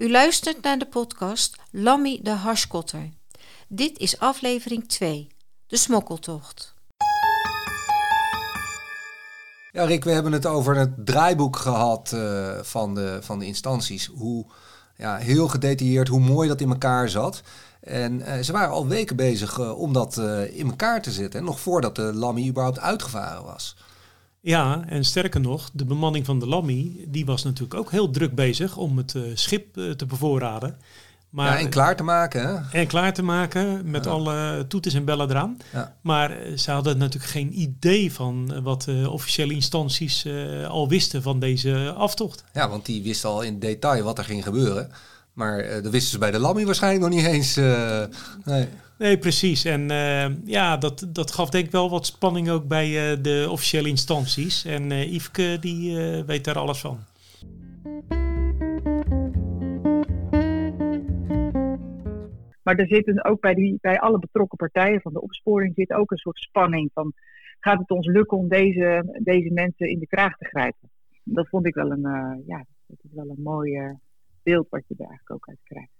U luistert naar de podcast Lammy de Harskotter. Dit is aflevering 2, de smokkeltocht. Ja, Rick, we hebben het over het draaiboek gehad uh, van, de, van de instanties. Hoe ja, heel gedetailleerd, hoe mooi dat in elkaar zat. En uh, ze waren al weken bezig uh, om dat in elkaar te zetten. Nog voordat de Lammy überhaupt uitgevaren was. Ja, en sterker nog, de bemanning van de Lammy, die was natuurlijk ook heel druk bezig om het uh, schip uh, te bevoorraden. Maar, ja, en klaar te maken. Hè? En klaar te maken met ja. alle toeters en bellen eraan. Ja. Maar eh, ze hadden natuurlijk geen idee van wat de officiële instanties uh, al wisten van deze aftocht. Ja, want die wisten al in detail wat er ging gebeuren. Maar uh, dat wisten ze bij de Lammy waarschijnlijk nog niet eens. nee. Nee, precies. En uh, ja, dat, dat gaf denk ik wel wat spanning ook bij uh, de officiële instanties. En uh, Yveske die weet daar alles van. Maar er zit ook bij, die, bij alle betrokken partijen van de opsporing zit ook een soort spanning van gaat het ons lukken om deze, deze mensen in de kraag te grijpen? Dat vond ik wel een, ja, dat is wel een mooi beeld wat je er eigenlijk ook uit krijgt.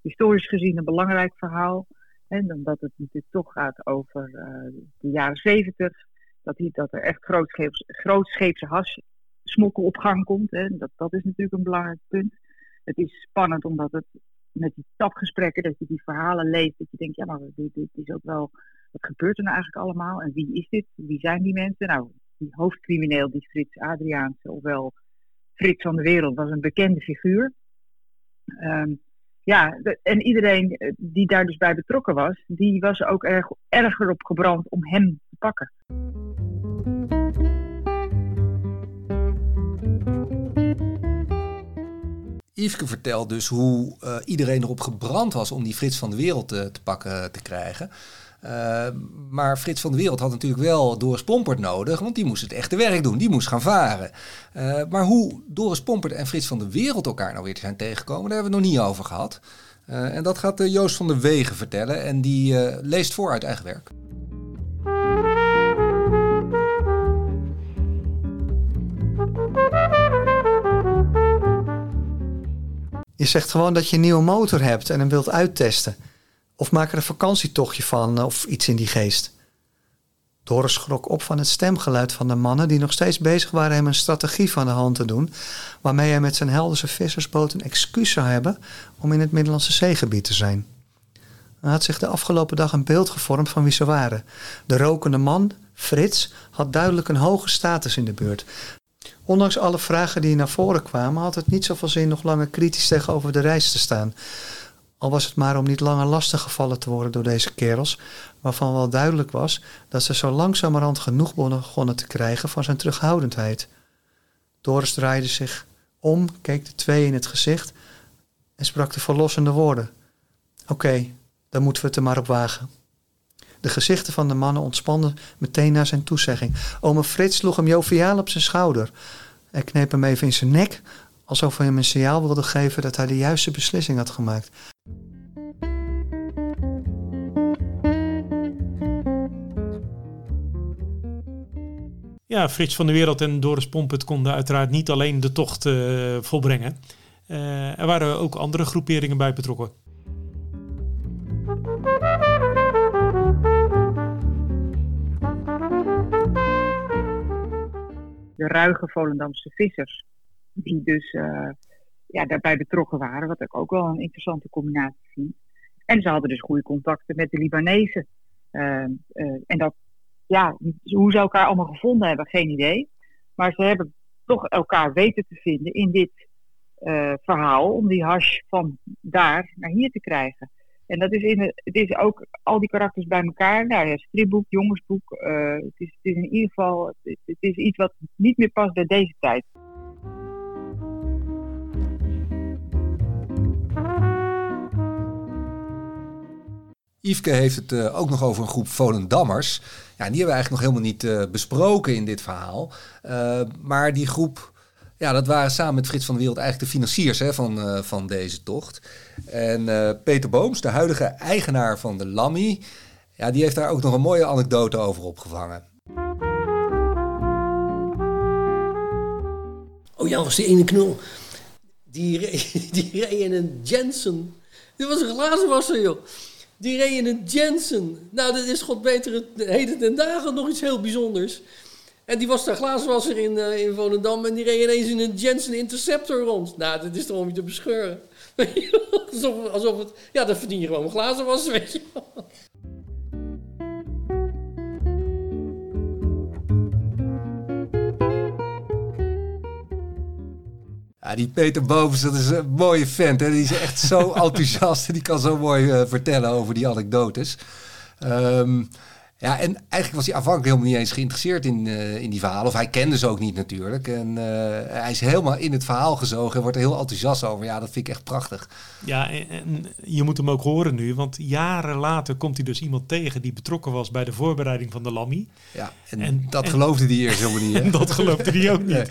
Historisch gezien een belangrijk verhaal. En omdat het natuurlijk toch gaat over uh, de jaren zeventig. Dat, dat er echt grootscheeps, grootscheepse hassmokkel op gang komt. Hè. Dat, dat is natuurlijk een belangrijk punt. Het is spannend omdat het met die tapgesprekken, dat je die verhalen leest. Dat je denkt, ja maar dit, dit is ook wel, wat gebeurt er nou eigenlijk allemaal? En wie is dit? Wie zijn die mensen? Nou, die hoofdcrimineel, die Frits Adriaanse, ofwel Frits van de Wereld, was een bekende figuur. Um, ja, en iedereen eh, die daar dus bij betrokken was, die was ook erg, erger op gebrand om hem te pakken. Yveske vertelt dus hoe uh, iedereen erop gebrand was om die Frits van de Wereld te, te pakken te krijgen. Uh, maar Frits van de Wereld had natuurlijk wel Doris Pompert nodig, want die moest het echte werk doen, die moest gaan varen. Uh, maar hoe Doris Pompert en Frits van de Wereld elkaar nou weer zijn tegengekomen, daar hebben we het nog niet over gehad. Uh, en dat gaat Joost van der Wegen vertellen en die leest voor uit eigen werk. Je zegt gewoon dat je een nieuwe motor hebt en hem wilt uittesten. Of maak er een vakantietochtje van of iets in die geest. Doris schrok op van het stemgeluid van de mannen die nog steeds bezig waren hem een strategie van de hand te doen, waarmee hij met zijn Helderse vissersboot een excuus zou hebben om in het Middellandse zeegebied te zijn. Hij had zich de afgelopen dag een beeld gevormd van wie ze waren. De rokende man, Frits, had duidelijk een hoge status in de buurt. Ondanks alle vragen die naar voren kwamen, had het niet zoveel zin nog langer kritisch tegenover de reis te staan. Al was het maar om niet langer lastig gevallen te worden door deze kerels, waarvan wel duidelijk was dat ze zo langzamerhand genoeg begonnen te krijgen van zijn terughoudendheid. Doris draaide zich om, keek de twee in het gezicht en sprak de verlossende woorden. Oké, dan moeten we het er maar op wagen. De gezichten van de mannen ontspanden meteen na zijn toezegging. Ome Frits sloeg hem joviaal op zijn schouder. Hij kneep hem even in zijn nek, alsof hij hem een signaal wilde geven dat hij de juiste beslissing had gemaakt. Ja, Frits van de Wereld en Doris Pompet konden uiteraard niet alleen de tocht uh, volbrengen. Uh, er waren ook andere groeperingen bij betrokken. De ruige Volendamse vissers, die dus uh, ja, daarbij betrokken waren, wat ik ook wel een interessante combinatie vind. En ze hadden dus goede contacten met de Libanezen. en dat ja, hoe ze elkaar allemaal gevonden hebben, geen idee. Maar ze hebben toch elkaar weten te vinden in dit uh, verhaal om die hash van daar naar hier te krijgen. En dat is, in, het is ook al die karakters bij elkaar. Nou ja, stripboek, jongensboek. Uh, het, is, het is in ieder geval het is iets wat niet meer past bij deze tijd. Yveske heeft het uh, ook nog over een groep Volendammers. Ja, die hebben we eigenlijk nog helemaal niet uh, besproken in dit verhaal. Uh, maar die groep, ja, dat waren samen met Frits van de Wereld eigenlijk de financiers hè, van, van deze tocht. En Peter Booms, de huidige eigenaar van de Lammy, ja, die heeft daar ook nog een mooie anekdote over opgevangen. Oh ja, was die ene knul Die, reed, die in een Jensen. Dit was een glazenwasser, joh. Die reed in een Jensen. Nou, dat is god beter het heden ten dagen nog iets heel bijzonders. En die was daar glazenwasser in, uh, in Volendam en die reed ineens in een Jensen Interceptor rond. Nou, dat is toch om je te bescheuren. alsof, alsof het... Ja, dan verdien je gewoon een glazenwasser, weet je Ja, die Peter Bovens, dat is een mooie vent. Hè? Die is echt zo enthousiast en die kan zo mooi uh, vertellen over die anekdotes. Um, ja, en eigenlijk was hij aanvankelijk helemaal niet eens geïnteresseerd in, uh, in die verhalen. Of hij kende ze ook niet natuurlijk. En uh, hij is helemaal in het verhaal gezogen en wordt er heel enthousiast over. Ja, dat vind ik echt prachtig. Ja, en, en, je moet hem ook horen nu. Want jaren later komt hij dus iemand tegen die betrokken was bij de voorbereiding van de Lammy. Ja, en, en dat geloofde hij eerst helemaal niet. En dat geloofde hij ook niet.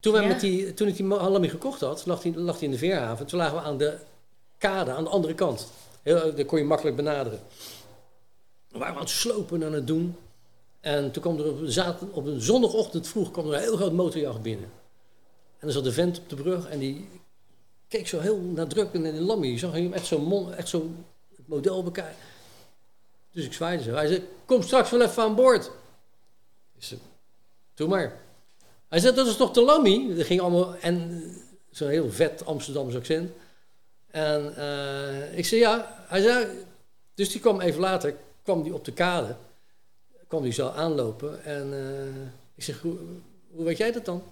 Toen, wij ja. met die, toen ik die Lammy gekocht had, lag hij, lag in de Veerhaven. Toen lagen we aan de kade aan de andere kant. Heel, dat kon je makkelijk benaderen. We waren aan het slopen aan het doen. En toen kwam er op, zaten, op een zondagochtend vroeg kwam er een heel groot motorjacht binnen. En er zat een vent op de brug en die keek zo heel nadrukkelijk in de lammy. Je zag hem echt zo, echt zo het model bekijken. Dus ik zwaaide zo. Hij zei, kom straks wel even aan boord. Ik zei, doe maar. Hij zei, dat is toch de lammy? Dat ging allemaal, en zo'n heel vet Amsterdamse accent. En uh, ik zei ja, hij zei, dus die kwam even later, kwam die op de kade, kwam die zo aanlopen en uh, ik zeg, hoe, hoe, weet jij dat dan?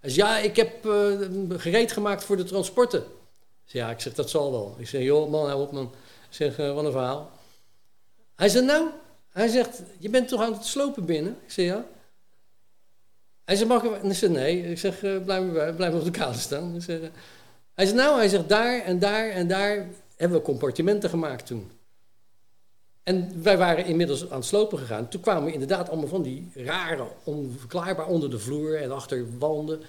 Hij zei, ja, ik heb uh, gereed gemaakt voor de transporten. Ik zei, ja, ik zeg, dat zal wel. Ik zeg, joh man, hou op man. Zeg, wat een verhaal. Hij zei, nou, hij zegt, je bent toch aan het slopen binnen? Ik zeg, ja. Hij zei, mag ik... Ik zeg, nee. Ik zeg, blijf, blijf op de kade staan. Ik zeg, hij zegt, nou, hij zegt, daar en daar en daar hebben we compartimenten gemaakt toen. En wij waren inmiddels aan het slopen gegaan. Toen kwamen we inderdaad allemaal van die rare, onverklaarbaar onder de vloer en achter wanden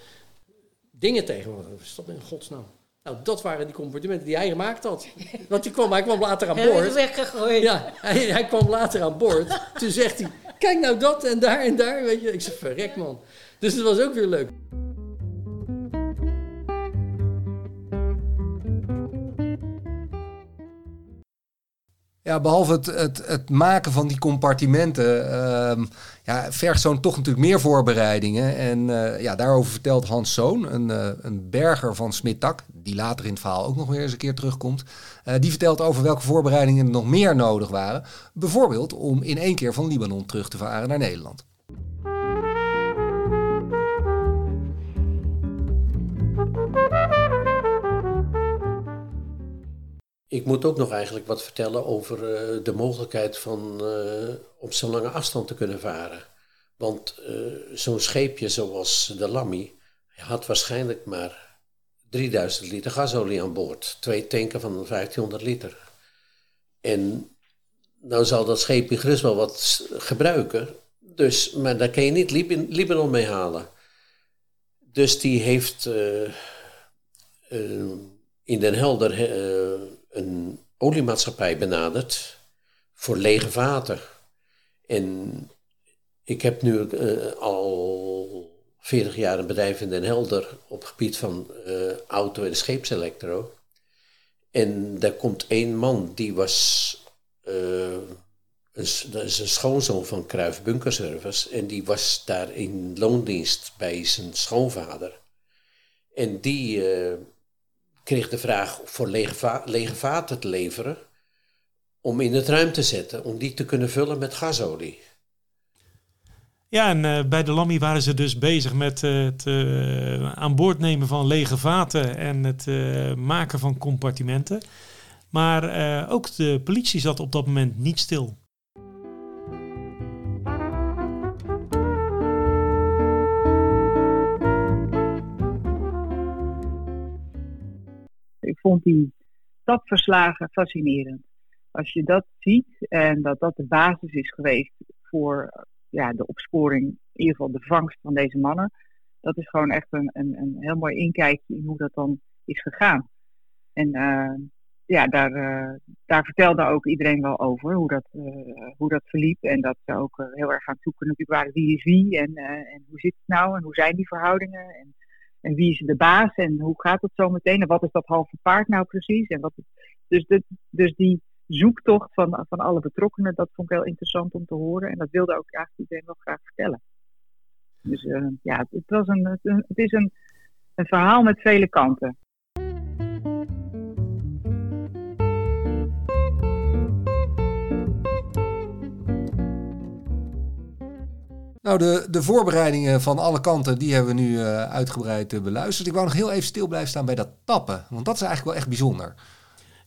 dingen tegen. Wat is dat in godsnaam? Nou, dat waren die compartimenten die hij gemaakt had. Want die kwam, hij kwam later aan boord. weggegooid. Ja, hij, hij kwam later aan boord. Toen zegt hij, kijk nou dat en daar en daar. Weet je. Ik zeg, verrek man. Dus dat was ook weer leuk. Ja, behalve het, het, het maken van die compartimenten, uh, ja, vergt zo'n toch natuurlijk meer voorbereidingen. En uh, ja, daarover vertelt Hans Zoon, een, uh, een berger van Smittak, die later in het verhaal ook nog weer eens een keer terugkomt. Eh, die vertelt over welke voorbereidingen er nog meer nodig waren. Bijvoorbeeld om in één keer van Libanon terug te varen naar Nederland. Ik moet ook nog eigenlijk wat vertellen over uh, de mogelijkheid van uh, op zo'n lange afstand te kunnen varen. Want uh, zo'n scheepje zoals de Lammy had waarschijnlijk maar 3000 liter gasolie aan boord. Twee tanken van 1500 liter. En nou zal dat scheepje gerust wel wat gebruiken. Dus, maar daar kan je niet Libanon mee halen. Dus die heeft in Den Helder een oliemaatschappij benaderd voor lege vaten. En ik heb nu uh, al 40 jaar een bedrijf in Den Helder op gebied van uh, auto- en scheepselektro. En daar komt één man, die was een, dat is een schoonzoon van Kruif Bunkerservice. En die was daar in loondienst bij zijn schoonvader. En die kreeg de vraag voor lege, lege vaten te leveren om in het ruim te zetten, om die te kunnen vullen met gasolie. Ja, en uh, bij de Lammy waren ze dus bezig met uh, het uh, aan boord nemen van lege vaten en het maken van compartimenten. Maar ook de politie zat op dat moment niet stil. Vond die stapverslagen fascinerend. Als je dat ziet en dat dat de basis is geweest voor ja, de opsporing, in ieder geval de vangst van deze mannen, dat is gewoon echt een, een, een heel mooi inkijkje in hoe dat dan is gegaan. En uh, ja, daar, daar vertelde ook iedereen wel over hoe dat, hoe dat verliep. En dat ze ook heel erg aan het zoeken natuurlijk wie is wie en, en hoe zit het nou en hoe zijn die verhoudingen. En, en wie is de baas en hoe gaat het zo meteen en wat is dat halve paard nou precies. En wat, dus, de, dus die zoektocht van, van alle betrokkenen, dat vond ik heel interessant om te horen. En dat wilde ook eigenlijk iedereen wel graag vertellen. Dus uh, ja, het, was een, het, is een, een verhaal met vele kanten. Nou, de, de voorbereidingen van alle kanten, die hebben we nu uh, uitgebreid uh, beluisterd. Ik wou nog heel even stil blijven staan bij dat tappen, want dat is eigenlijk wel echt bijzonder.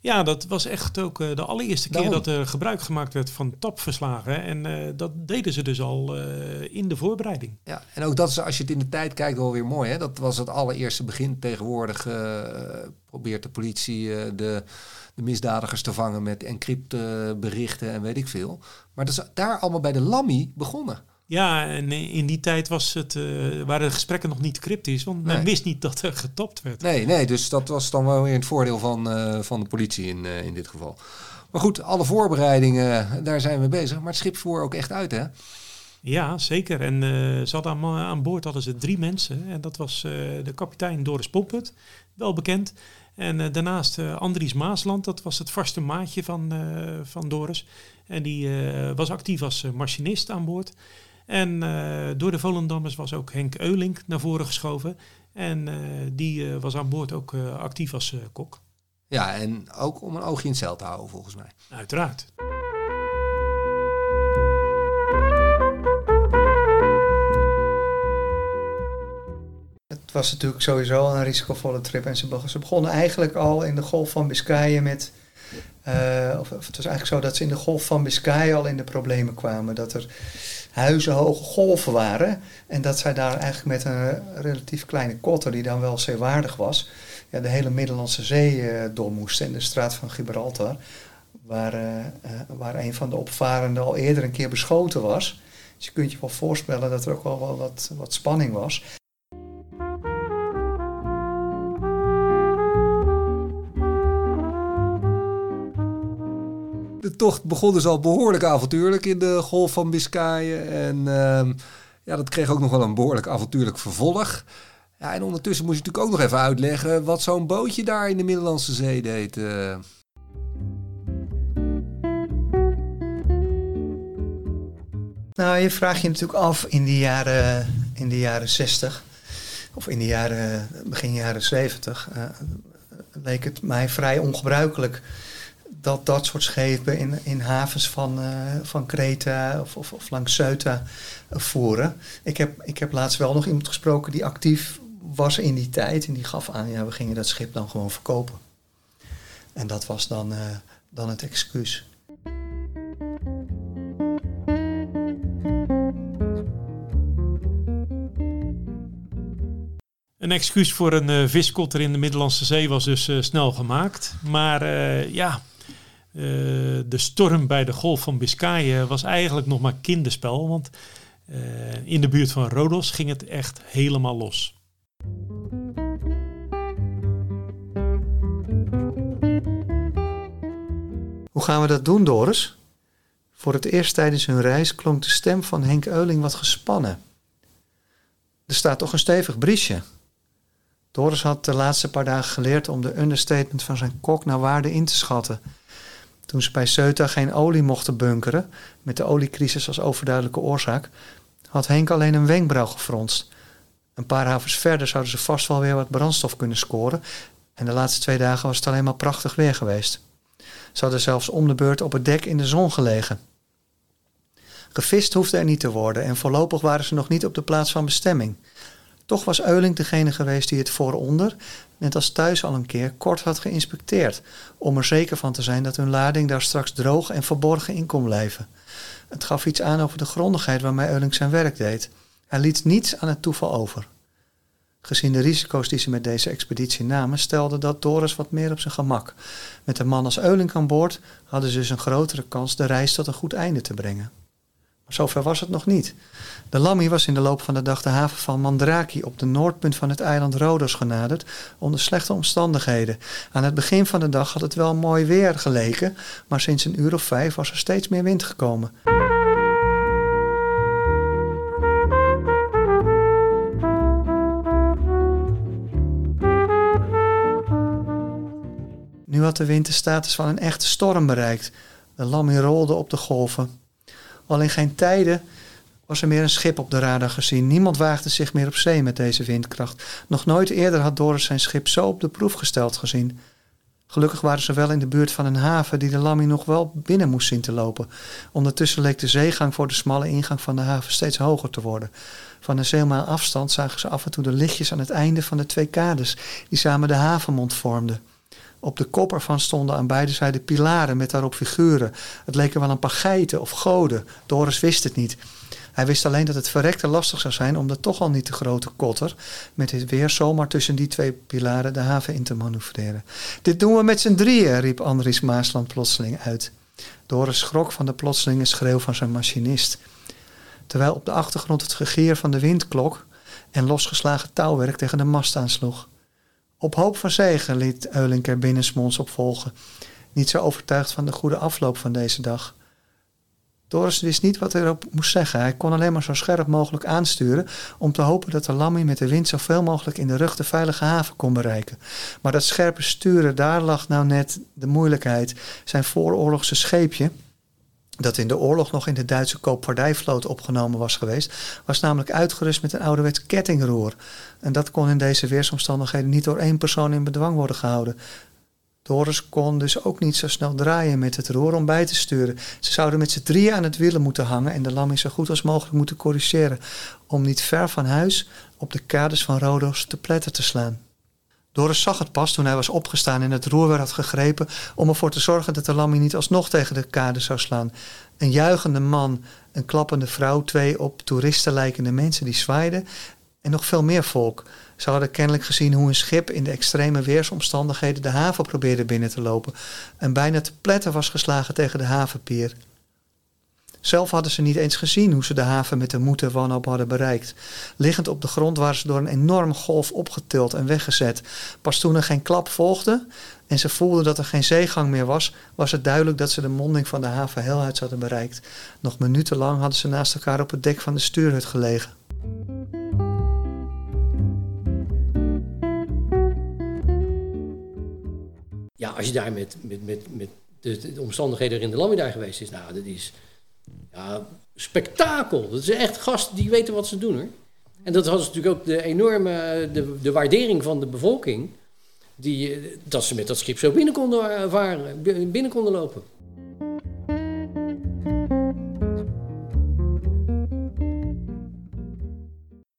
Ja, dat was echt ook uh, de allereerste keer dat er gebruik gemaakt werd van tapverslagen. En dat deden ze dus al in de voorbereiding. Ja, en ook dat is, als je het in de tijd kijkt, wel weer mooi. Hè? Dat was het allereerste begin. Tegenwoordig probeert de politie de, de misdadigers te vangen met encryptberichten en weet ik veel. Maar dat is daar allemaal bij de Lammy begonnen. Ja, en in die tijd was het, uh, waren de gesprekken nog niet cryptisch, want men wist niet dat er getapt werd. Nee, nee, dus dat was dan wel weer het voordeel van, uh, van de politie in, uh, in dit geval. Maar goed, alle voorbereidingen, daar zijn we bezig. Maar het schip voer ook echt uit, hè? Ja, zeker. En ze hadden aan, aan, boord hadden ze drie mensen. En dat was de kapitein Doris Pomput, wel bekend. En daarnaast Andries Maasland, dat was het vaste maatje van, van Doris. En die was actief als machinist aan boord. En uh, door de Volendammers was ook Henk Eulink naar voren geschoven. En uh, die uh, was aan boord ook actief als kok. Ja, en ook om een oogje in het zeil te houden, volgens mij. Uiteraard. Het was natuurlijk sowieso een risicovolle trip. En ze, ze begonnen eigenlijk al in de Golf van Biscayen met... of het was eigenlijk zo dat ze in de Golf van Biscayen al in de problemen kwamen. Dat er huizenhoge golven waren. En dat zij daar eigenlijk met een relatief kleine kotter, die dan wel zeewaardig was, ja, de hele Middellandse Zee uh, door moesten. In de straat van Gibraltar, waar, uh, waar een van de opvarenden al eerder een keer beschoten was. Dus je kunt je wel voorstellen dat er ook wel wat, wat spanning was. Tocht begon dus al behoorlijk avontuurlijk in de Golf van Biscayen. En uh, ja, dat kreeg ook nog wel een behoorlijk avontuurlijk vervolg. Ja, en ondertussen moest je natuurlijk ook nog even uitleggen wat zo'n bootje daar in de Middellandse Zee deed. Uh. Nou, je vraagt je natuurlijk af in de jaren, in de jaren 60 of in de jaren, begin jaren 70, uh, leek het mij vrij ongebruikelijk dat dat soort schepen in, in havens van, uh, van Kreta of, of, of langs Ceuta voeren. Ik heb, ik heb laatst wel nog iemand gesproken die actief was in die tijd. En die gaf aan, ja, we gingen dat schip dan gewoon verkopen. En dat was dan, uh, dan het excuus. Een excuus voor een uh, viskotter in de Middellandse Zee was dus snel gemaakt. Maar ja, uh, de storm bij de Golf van Biscayen was eigenlijk nog maar kinderspel. Want uh, in de buurt van Rodos ging het echt helemaal los. Hoe gaan we dat doen, Doris? Voor het eerst tijdens hun reis klonk de stem van Henk Euling wat gespannen. Er staat toch een stevig briesje. Doris had de laatste paar dagen geleerd om de understatement van zijn kok naar waarde in te schatten. Toen ze bij Ceuta geen olie mochten bunkeren, met de oliecrisis als overduidelijke oorzaak, had Henk alleen een wenkbrauw gefronst. Een paar havens verder zouden ze vast wel weer wat brandstof kunnen scoren. En de laatste twee dagen was het alleen maar prachtig weer geweest. Ze hadden zelfs om de beurt op het dek in de zon gelegen. Gevist hoefde er niet te worden en voorlopig waren ze nog niet op de plaats van bestemming. Toch was Euling degene geweest die het vooronder, net als thuis al een keer, kort had geïnspecteerd. Om er zeker van te zijn dat hun lading daar straks droog en verborgen in kon blijven. Het gaf iets aan over de grondigheid waarmee Euling zijn werk deed. Hij liet niets aan het toeval over. Gezien de risico's die ze met deze expeditie namen, stelde dat Doris wat meer op zijn gemak. Met een man als Euling aan boord hadden ze dus een grotere kans de reis tot een goed einde te brengen. Zover was het nog niet. De Lammy was in de loop van de dag de haven van Mandraki op de noordpunt van het eiland Rodos genaderd onder slechte omstandigheden. Aan het begin van de dag had het wel mooi weer geleken, maar sinds een uur of vijf was er steeds meer wind gekomen. Nu had de wind de status van een echte storm bereikt. De Lammy rolde op de golven. Al in geen tijden was er meer een schip op de radar gezien. Niemand waagde zich meer op zee met deze windkracht. Nog nooit eerder had Doris zijn schip zo op de proef gesteld gezien. Gelukkig waren ze wel in de buurt van een haven die de Lammy nog wel binnen moest zien te lopen. Ondertussen leek de zeegang voor de smalle ingang van de haven steeds hoger te worden. Van een zeelmaal afstand zagen ze af en toe de lichtjes aan het einde van de twee kades die samen de havenmond vormden. Op de kop ervan stonden aan beide zijden pilaren met daarop figuren. Het leken wel een paar geiten of goden. Doris wist het niet. Hij wist alleen dat het verrekte lastig zou zijn om de toch al niet te grote kotter met dit weer zomaar tussen die twee pilaren de haven in te manoeuvreren. Dit doen we met z'n drieën, riep Andries Maasland plotseling uit. Doris schrok van de plotselinge schreeuw van zijn machinist. Terwijl op de achtergrond het gegier van de windklok en losgeslagen touwwerk tegen de mast aansloeg. Op hoop van zegen liet Eulink er binnensmonds op volgen, niet zo overtuigd van de goede afloop van deze dag. Doris wist niet wat hij erop moest zeggen. Hij kon alleen maar zo scherp mogelijk aansturen om te hopen dat de Lammy met de wind zoveel mogelijk in de rug de veilige haven kon bereiken. Maar dat scherpe sturen, daar lag nou net de moeilijkheid. Zijn vooroorlogse scheepje, dat in de oorlog nog in de Duitse koopvaardijvloot opgenomen was geweest, was namelijk uitgerust met een ouderwets kettingroer. En dat kon in deze weersomstandigheden niet door één persoon in bedwang worden gehouden. Doris kon dus ook niet zo snel draaien met het roer om bij te sturen. Ze zouden met z'n drieën aan het wielen moeten hangen en de lamming zo goed als mogelijk moeten corrigeren, om niet ver van huis op de kades van Rodos te pletter te slaan. Doris zag het pas toen hij was opgestaan en het roer had gegrepen om ervoor te zorgen dat de lammie niet alsnog tegen de kade zou slaan. Een juichende man, een klappende vrouw, twee op toeristen lijkende mensen die zwaaiden en nog veel meer volk. Ze hadden kennelijk gezien hoe een schip in de extreme weersomstandigheden de haven probeerde binnen te lopen en bijna te pletten was geslagen tegen de havenpier. Zelf hadden ze niet eens gezien hoe ze de haven met de moed en wanhoop hadden bereikt. Liggend op de grond waren ze door een enorme golf opgetild en weggezet. Pas toen er geen klap volgde en ze voelden dat er geen zeegang meer was, was het duidelijk dat ze de monding van de haven Helhuids hadden bereikt. Nog minutenlang hadden ze naast elkaar op het dek van de stuurhut gelegen. Ja, als je daar met, met, met, met de, de omstandigheden in de Lammy daar geweest is, nou, dat is ja, spektakel. Dat is echt gasten die weten wat ze doen hoor. En dat was natuurlijk ook de enorme de, de waardering van de bevolking. Die, eh, dat ze met dat schip zo binnen konden varen, binnen konden lopen.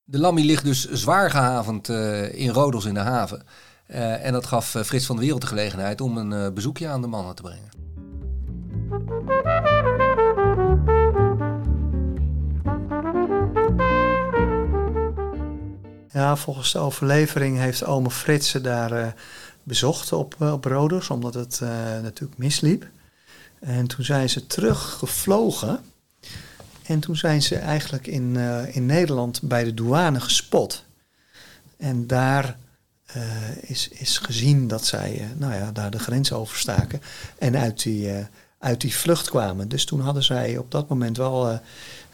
De Lammy ligt dus zwaar gehavend uh, in Rodos in de haven. Uh, en dat gaf Frits van de Wereld de gelegenheid om een bezoekje aan de mannen te brengen. Ja, volgens de overlevering heeft ome Frits ze daar uh, bezocht op, uh, op Rodos, omdat het uh, natuurlijk misliep. En toen zijn ze teruggevlogen. En toen zijn ze eigenlijk in, in Nederland bij de douane gespot. En daar is, is gezien dat zij nou ja, daar de grens overstaken en uit die, uit die vlucht kwamen. Dus toen hadden zij op dat moment wel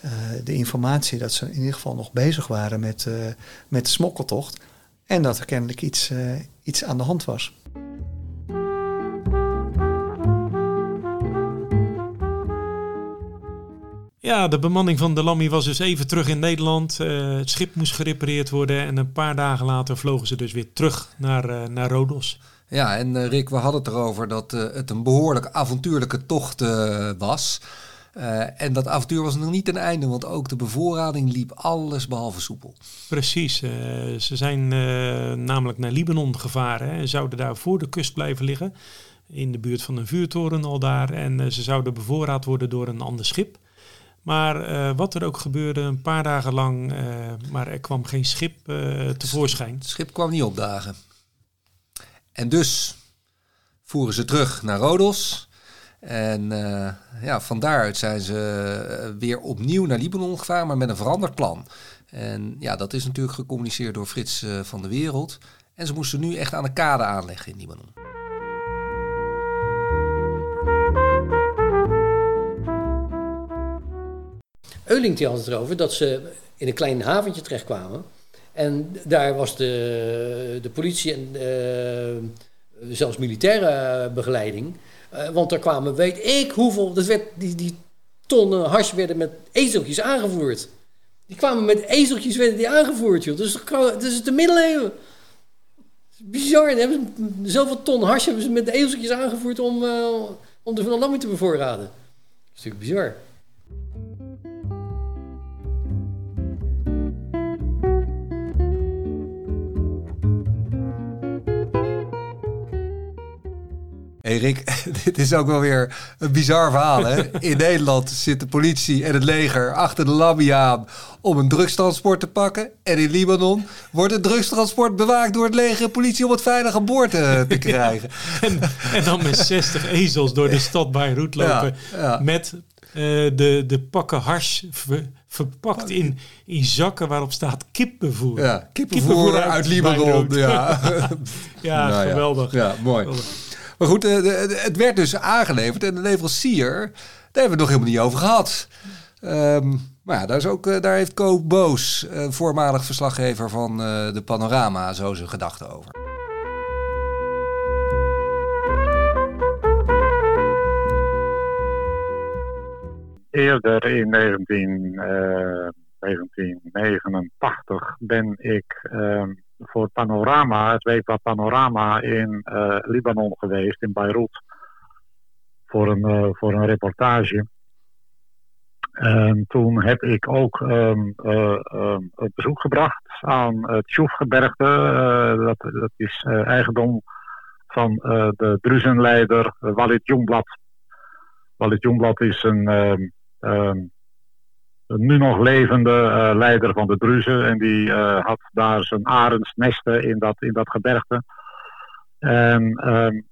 uh, de informatie dat ze in ieder geval nog bezig waren met, uh, met de smokkeltocht. En dat er kennelijk iets, uh, iets aan de hand was. Ja, de bemanning van de Lammy was dus even terug in Nederland. het schip moest gerepareerd worden en een paar dagen later vlogen ze dus weer terug naar, naar Rodos. Ja, en Rick, we hadden het erover dat het een behoorlijk avontuurlijke tocht was. Uh, en dat avontuur was nog niet ten einde, want ook de bevoorrading liep alles behalve soepel. Precies, uh, ze zijn uh, namelijk naar Libanon gevaren en zouden daar voor de kust blijven liggen. In de buurt van een vuurtoren al daar. En ze zouden bevoorraad worden door een ander schip. Maar wat er ook gebeurde, een paar dagen lang, maar er kwam geen schip tevoorschijn. Het schip kwam niet opdagen. En dus voeren ze terug naar Rodos. En uh, ja, van daaruit zijn ze weer opnieuw naar Libanon gevaren, maar met een veranderd plan. En ja, dat is natuurlijk gecommuniceerd door Frits van de Wereld. En ze moesten nu echt aan de kade aanleggen in Libanon. Euling die had het erover dat ze in een klein haventje terechtkwamen. En daar was de, de politie en zelfs militaire begeleiding. Uh, want daar kwamen, weet ik hoeveel, dat werd, die, die tonnen hash werden met ezeltjes aangevoerd. Die kwamen met ezeltjes werden die aangevoerd, joh. Dus dat is de middeleeuwen. Bizar. Ze, zoveel ton hash hebben ze met ezeltjes aangevoerd om, uh, om de Van Lammy te bevoorraden. Dat is natuurlijk bizar. Hey Rick, dit is ook wel weer een bizar verhaal. Hè? In Nederland zit de politie en het leger achter de Lambi aan om een drugstransport te pakken. En in Libanon wordt het drugstransport bewaakt door het leger en politie om het veilig aan boord te, te krijgen. en, en, dan met 60 ezels door de stad Beirut lopen met uh, de, de pakken hars verpakt in, in zakken waarop staat kippenvoer. Ja, kippenvoer, uit, uit Libanon. Ja, ja, nou geweldig. Ja, mooi. Maar goed, eh, het werd dus aangeleverd en de leverancier, daar hebben we het nog helemaal niet over gehad. Um, maar ja, daar, is ook, eh, daar heeft Koop Boos, een voormalig verslaggever van de Panorama, zo zijn gedachten over. Eerder in 19, uh, 1989 ben ik ehm, voor Panorama, het weekblad Panorama in uh, Libanon geweest, in Beirut. Voor een, uh, voor een reportage. En toen heb ik ook um, een bezoek gebracht aan het Sjoefgebergte. dat, dat is eigendom van de Druzenleider Walid Jongblad. Walid Jongblad is een um, nu nog levende uh, leider van de Druzen. En die uh, had daar zijn arendsnesten in dat, in dat gebergte. En um,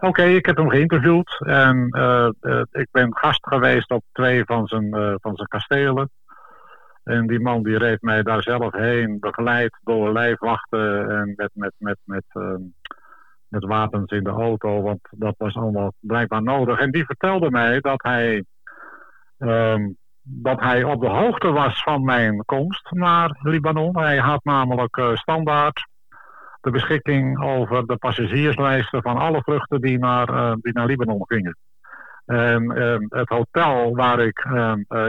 oké, ik heb hem geïnterviewd. En uh, ik ben gast geweest op twee van zijn, van zijn kastelen. En die man die reed mij daar zelf heen, begeleid door lijfwachten en met, met, met, met, met wapens in de auto. Want dat was allemaal blijkbaar nodig. En die vertelde mij dat hij... Um, dat hij op de hoogte was van mijn komst naar Libanon. Hij had namelijk uh, standaard de beschikking over de passagierslijsten van alle vluchten die naar, uh, die naar Libanon gingen. En uh, het hotel waar ik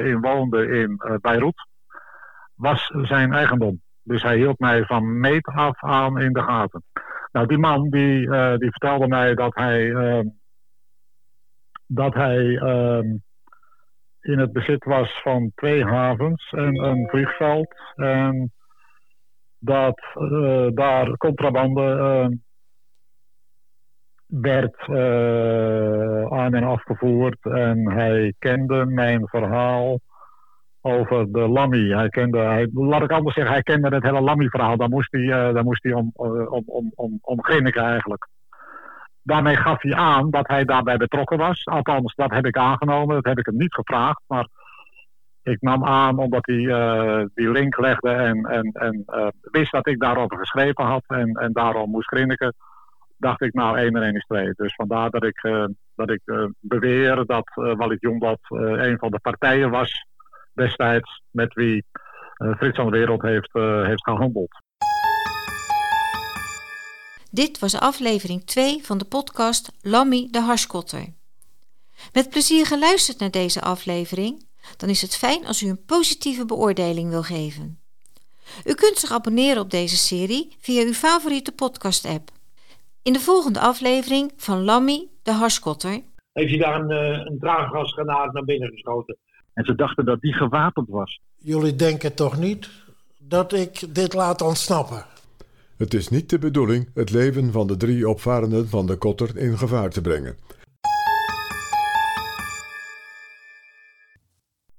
in woonde in Beirut was zijn eigendom. Dus hij hield mij van meet af aan in de gaten. Nou, die man die, die vertelde mij dat hij, dat hij in het bezit was van twee havens en een vliegveld. En dat uh, daar contrabande uh, werd uh, aan en afgevoerd. En hij kende mijn verhaal over de Lammy. Hij kende, hij, laat ik anders zeggen, hij kende het hele Lammy-verhaal. Daar moest hij, daar moest hij om, om, om, om, om eigenlijk daarmee gaf hij aan dat hij daarbij betrokken was. Althans, dat heb ik aangenomen. Dat heb ik hem niet gevraagd. Maar ik nam aan omdat hij uh, die link legde en, en, en uh, wist dat ik daarover geschreven had. En, en daarom moest grinniken. Dacht ik, nou, één en één is twee. Dus vandaar dat ik, uh, dat ik beweer dat Walid Jongblad een van de partijen was destijds met wie Frits van de Wereld heeft, heeft gehandeld. Dit was aflevering 2 van de podcast Lammy de Harskotter. Met plezier geluisterd naar deze aflevering? Dan is het fijn als u een positieve beoordeling wil geven. U kunt zich abonneren op deze serie via uw favoriete podcast-app. In de volgende aflevering van Lammy de Harskotter heeft hij daar een, eh, een draaggasgranaat naar binnen geschoten. En ze dachten dat die gewapend was. Jullie denken toch niet dat ik dit laat ontsnappen? Het is niet de bedoeling het leven van de drie opvarenden van de kotter in gevaar te brengen.